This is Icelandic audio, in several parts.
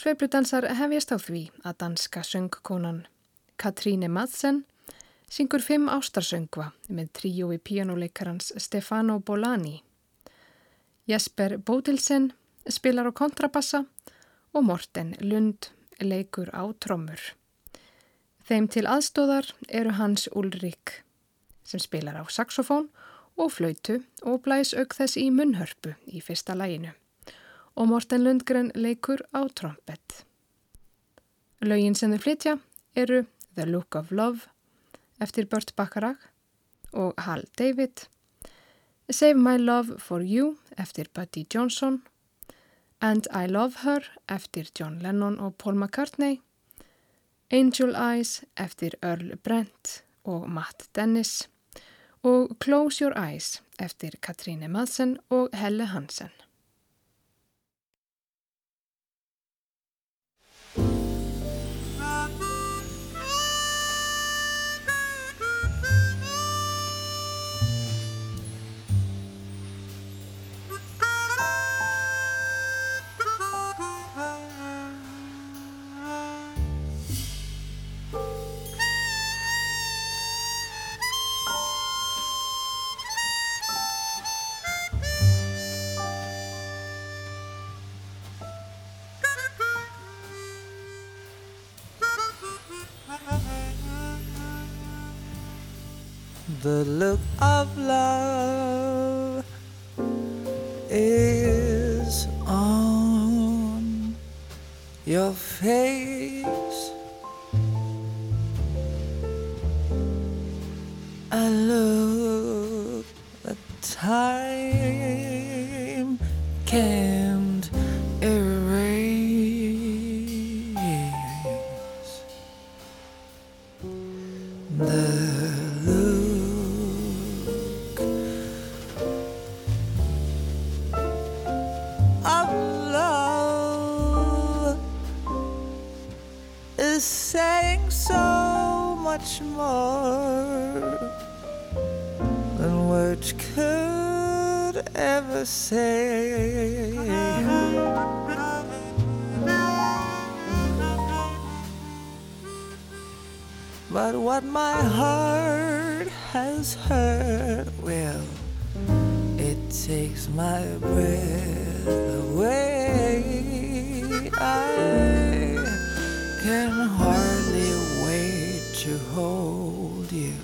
Sveipludansar hefjast á því að danska söngkonan Katríne Madsen syngur fimm ástarsöngva með tríói píjánuleikarans Stefano Bolani. Jesper Bodilsen spilar á kontrabassa og Morten Lund leikur á trommur. Þeim til aðstóðar eru Hans Ulrik sem spilar á saxofón og flöytu og blæs auk þess í munnhörpu í fyrsta læginu og Morten Lundgren leikur á trompet. Laugin sem þau flytja eru The Look of Love eftir Burt Bacharach og Hal David, Save My Love for You eftir Buddy Johnson And I Love Her eftir John Lennon og Paul McCartney, Angel Eyes eftir Earl Brent og Matt Dennis og Close Your Eyes eftir Katríne Madsen og Helle Hansen. The look of love is on your face. I look the time say. But what my heart has heard, well, it takes my breath away. I can hardly wait to hold you.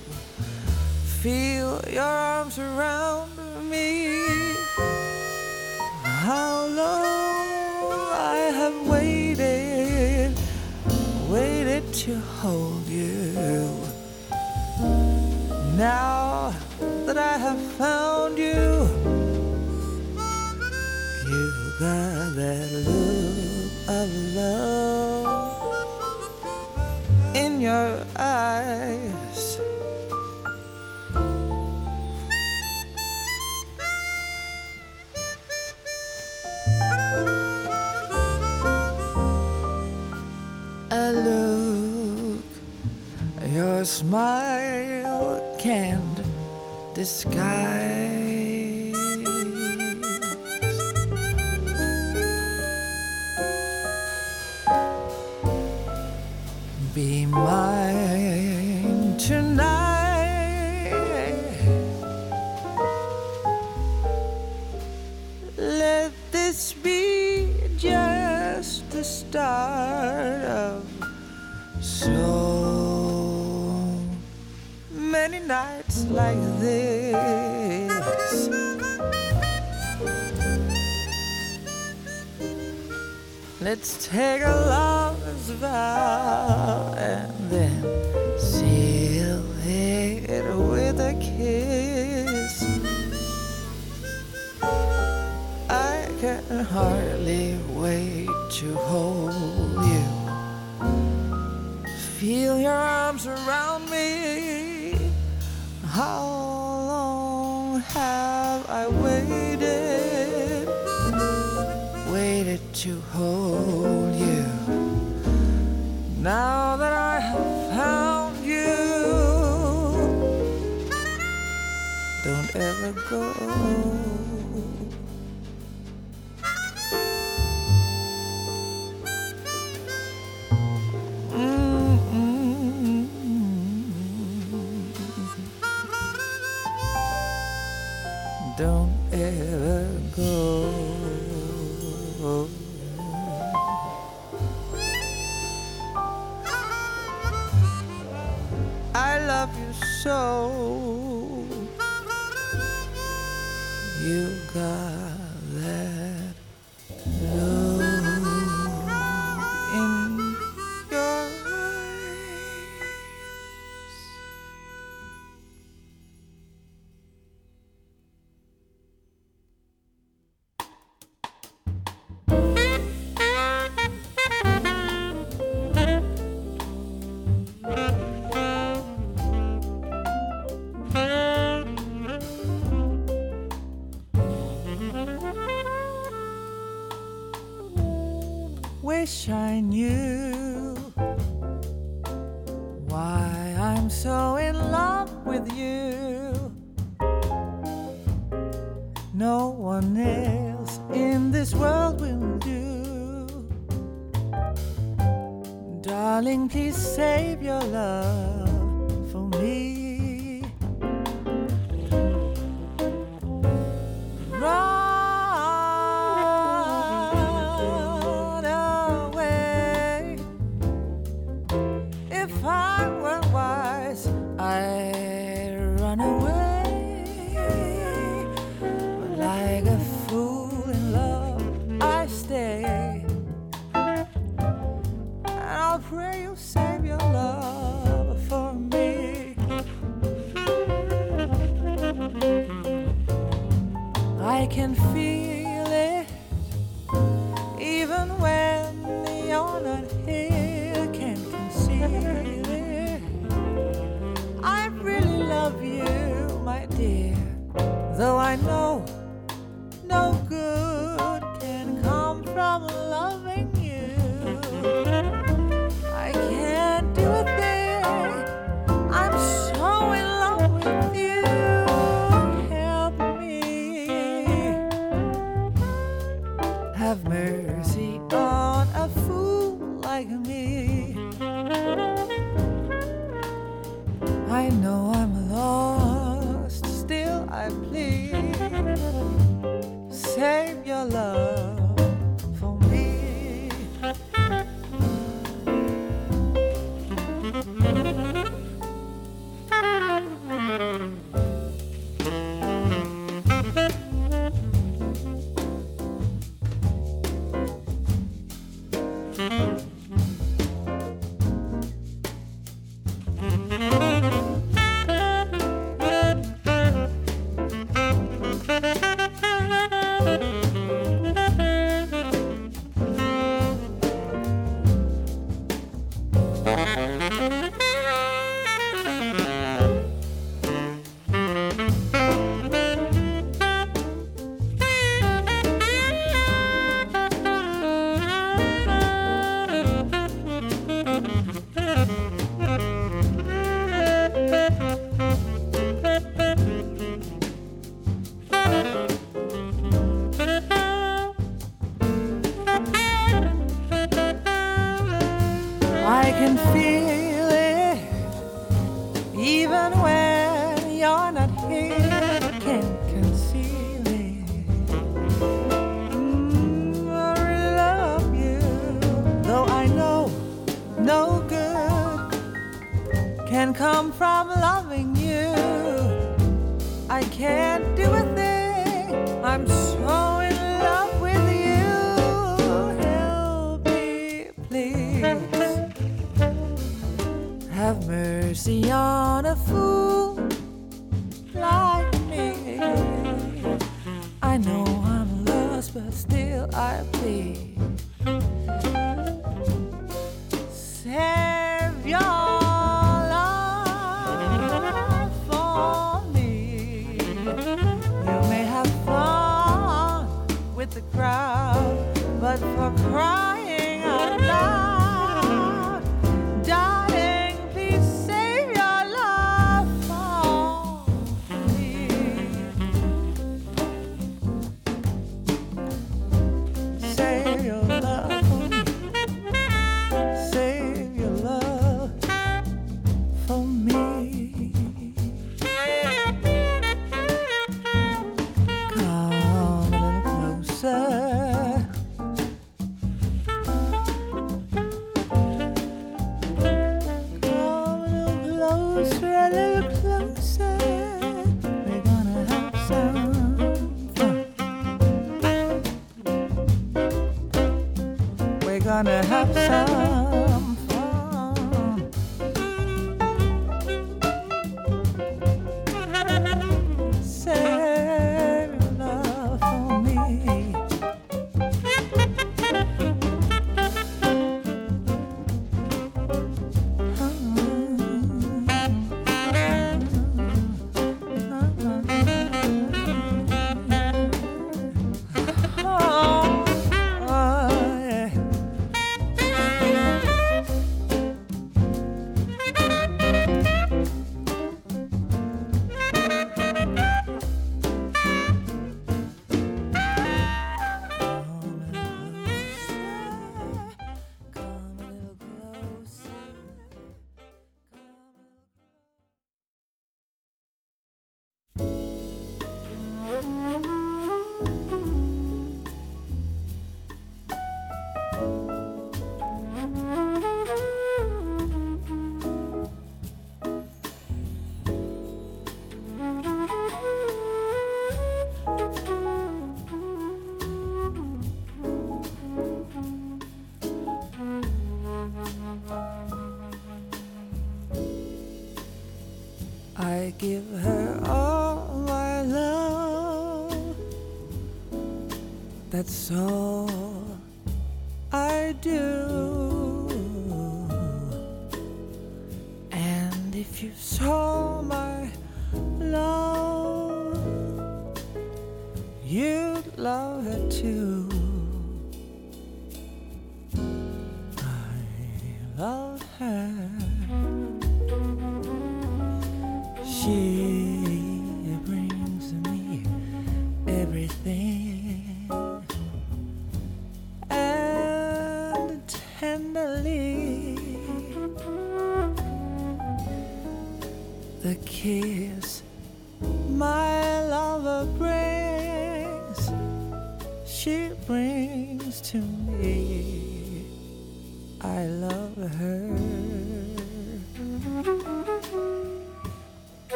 Feel your arms around to hold you. Now that I have found you, you got that look of love smile can't disguise. wish I knew. I can feel it even when you're not here. Can't conceal it. I really love you, my dear, though I know. top side.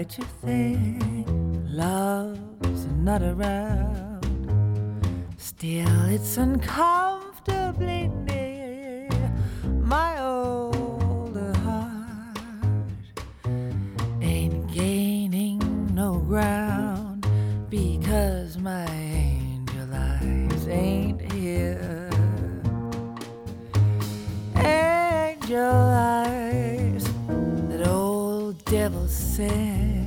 what you think. Love's not around. Still, it's uncommon. said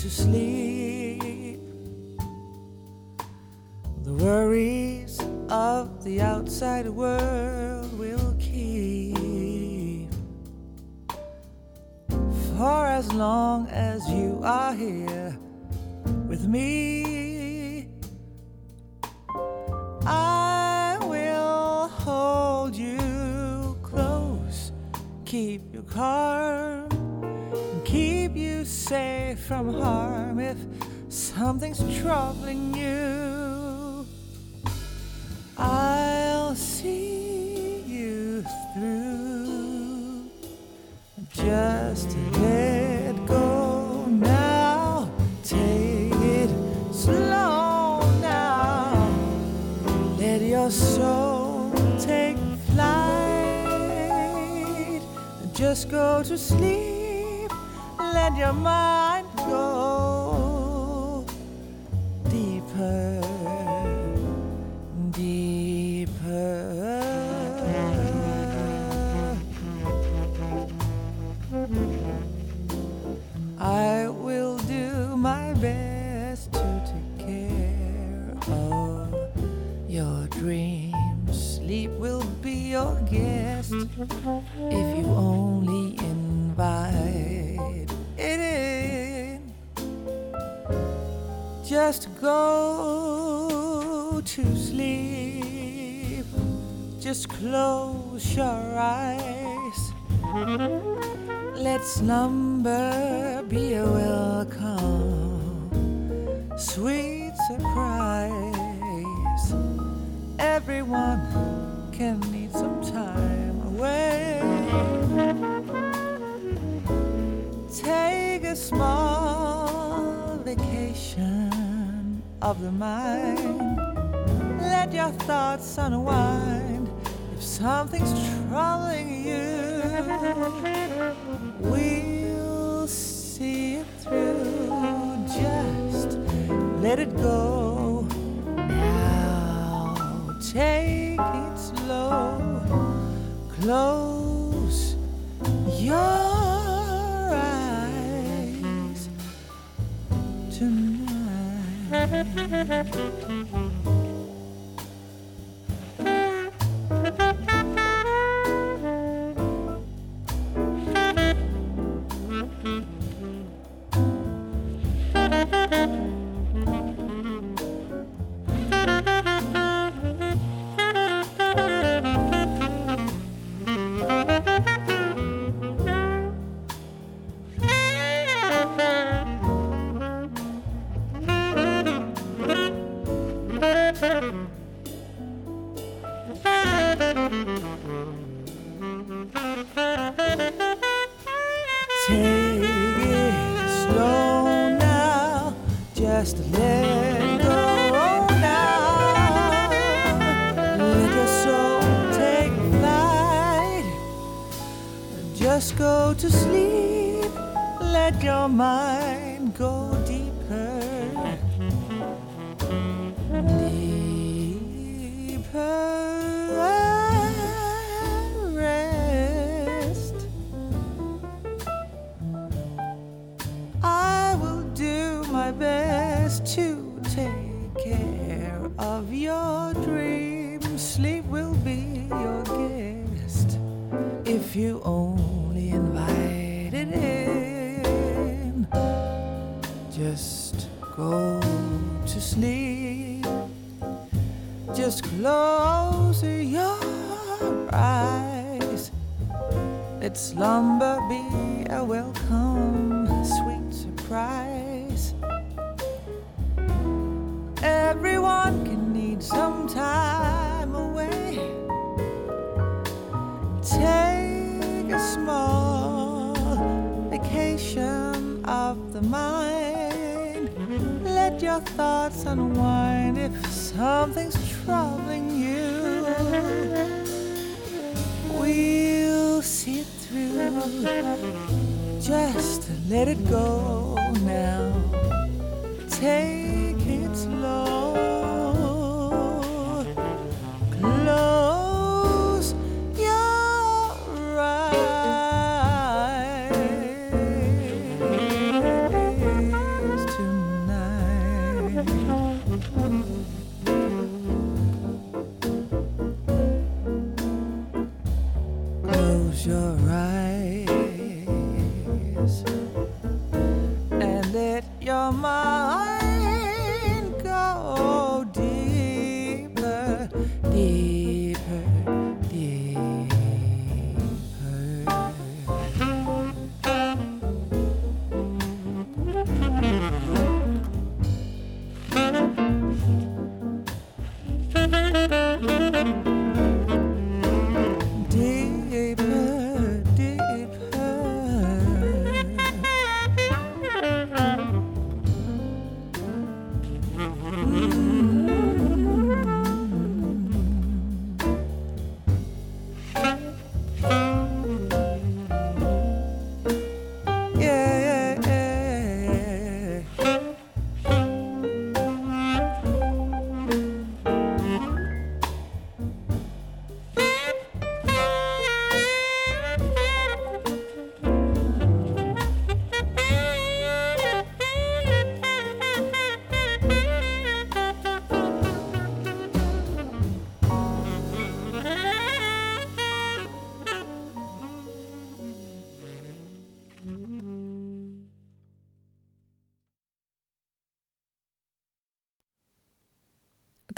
to sleep. The worries of the outside world let it go. Now take it slow. Close your eyes tonight.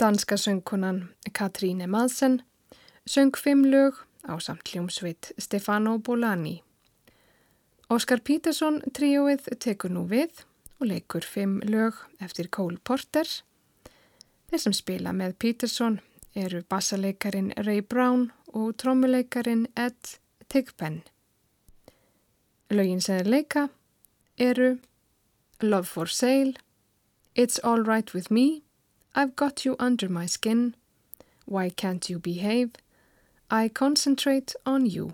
Danska söngkunan Katríne Madsen söng fimm lög á samt hljómsveit Stefano Bolani. Óskar Pítersson tríóið tekur nú við og leikur fimm lög eftir Cole Porter. Þeir sem spila með Pítersson eru bassaleikarin Ray Brown og trommuleikarin Ed Tigpen. Lögin sem er leika eru Love for Sale, It's All Right With Me I've got you under my skin. Why can't you behave? I concentrate on you.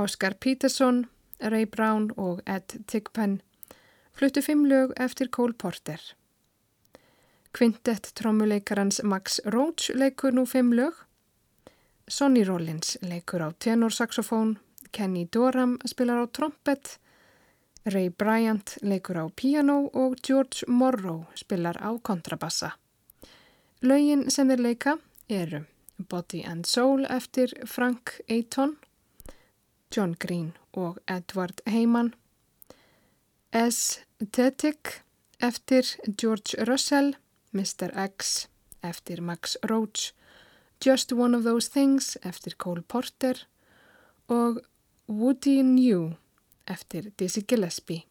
Oscar Peterson, Ray Brown og Ed Tigpen fluttu fimm lög eftir Cole Porter. Quintet trommuleikarans Max Roach leikur nú fimm lög. Sonny Rollins leikur á tenorsaxofón, Kenny Dorham spilar á trompet, Ray Bryant leikur á piano og George Morrow spilar á kontrabassa. Lögin sem þeir leika eru Body and Soul eftir Frank Ayton, John Green og Edward Heyman, Aesthetic eftir George Russell, Mr. X eftir Max Roach, Just One of Those Things eftir Cole Porter og Woody New eftir Dizzy Gillespie.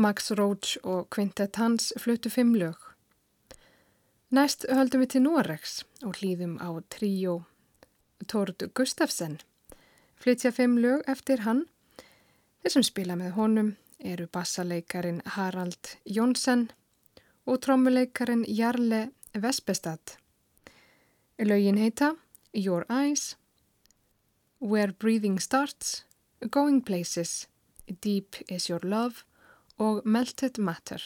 Max Roach og Quintet Hans fluttu fimm lög. Næst höldum við til Noregs og hlýðum á tríó Tord Gustafsson. Flytja fimm lög eftir hann. Þeir sem spila með honum eru bassaleikarin Harald Jónsson og trommuleikarin Jarle Vespestad. Lögin heita Your Eyes, Where Breathing Starts, Going Places, Deep is Your Love og Melted Matter.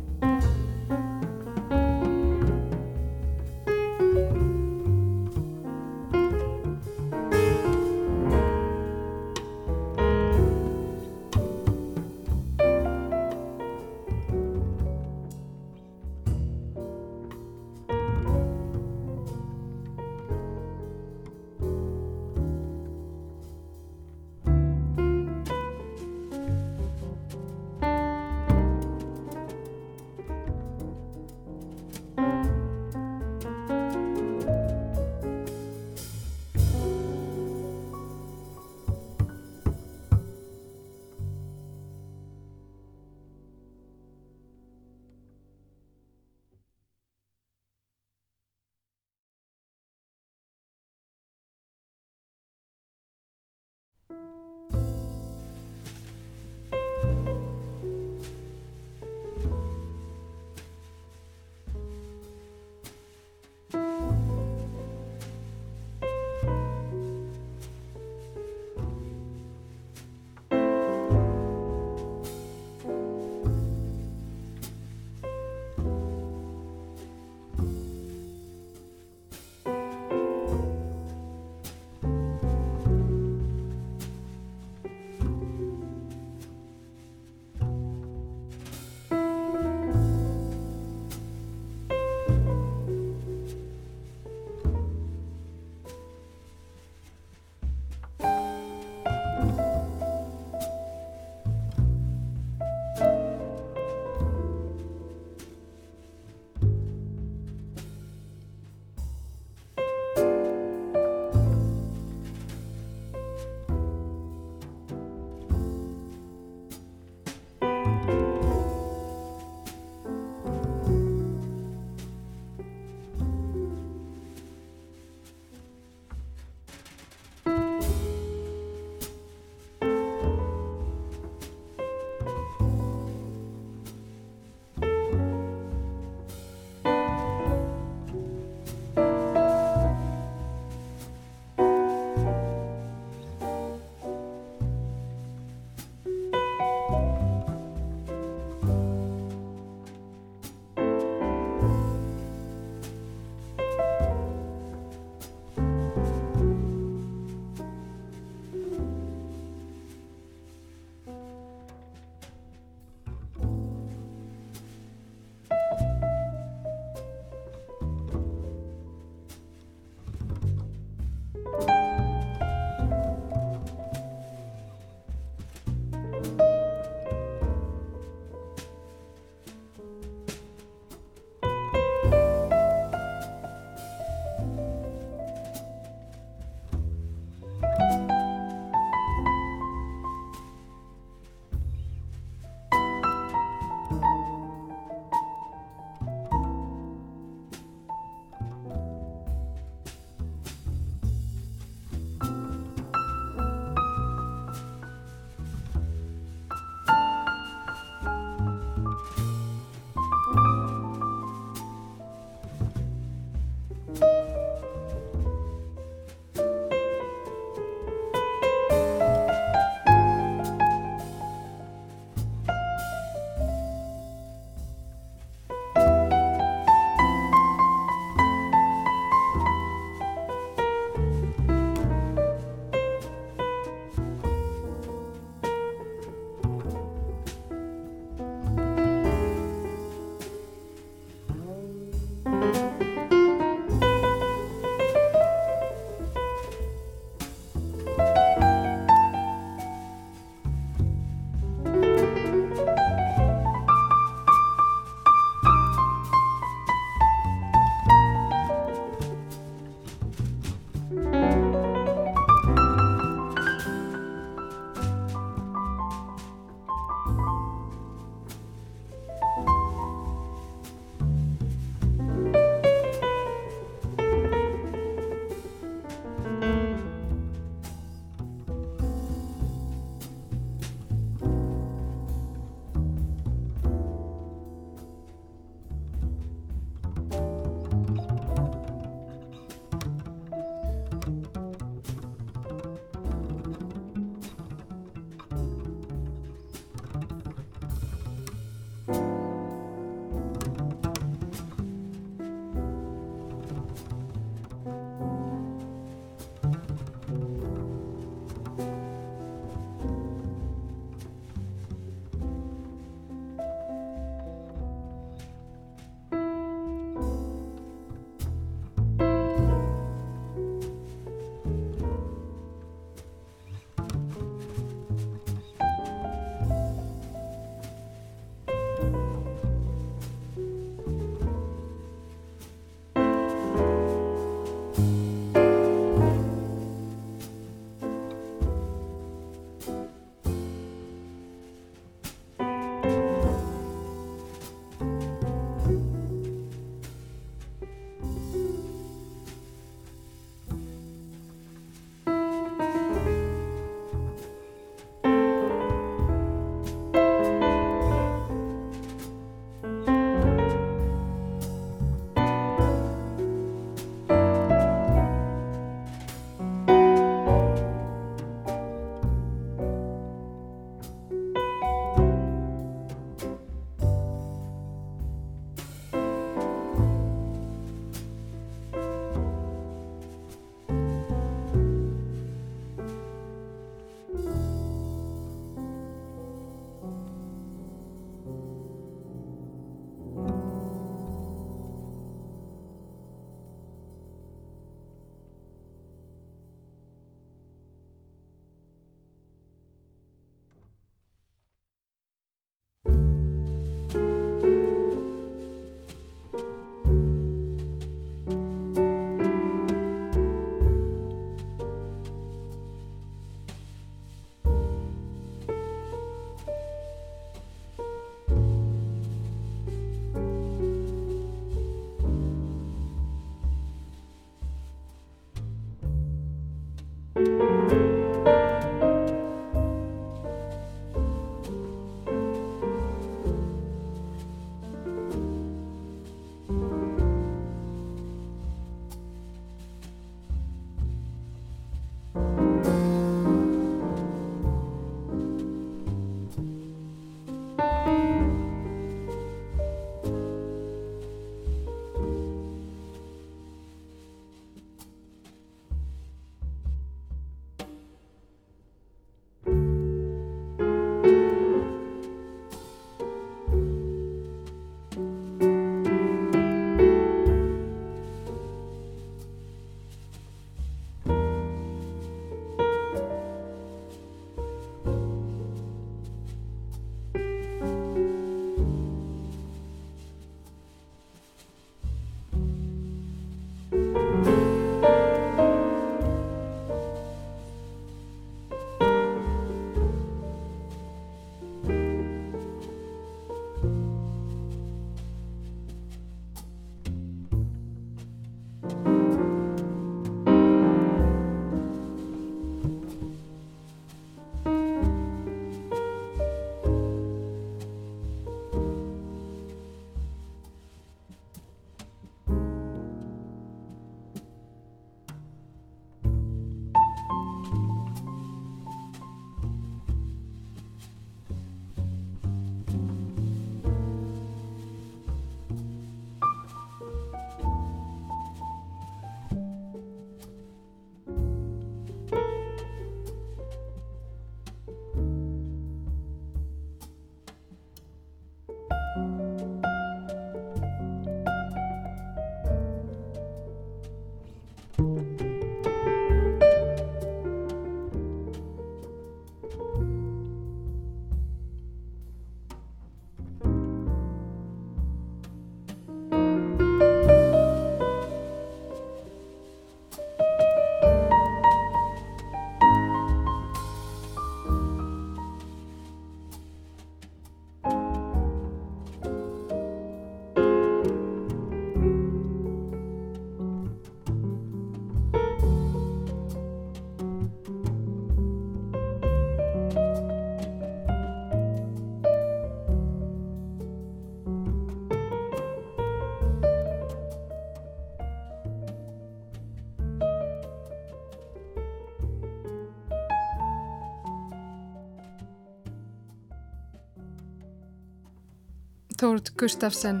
Tord Gustafsson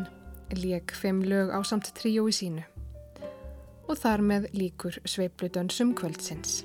leik fimm lög á samt tríó í sínu og þar með líkur sveiplutönsum kvöldsins.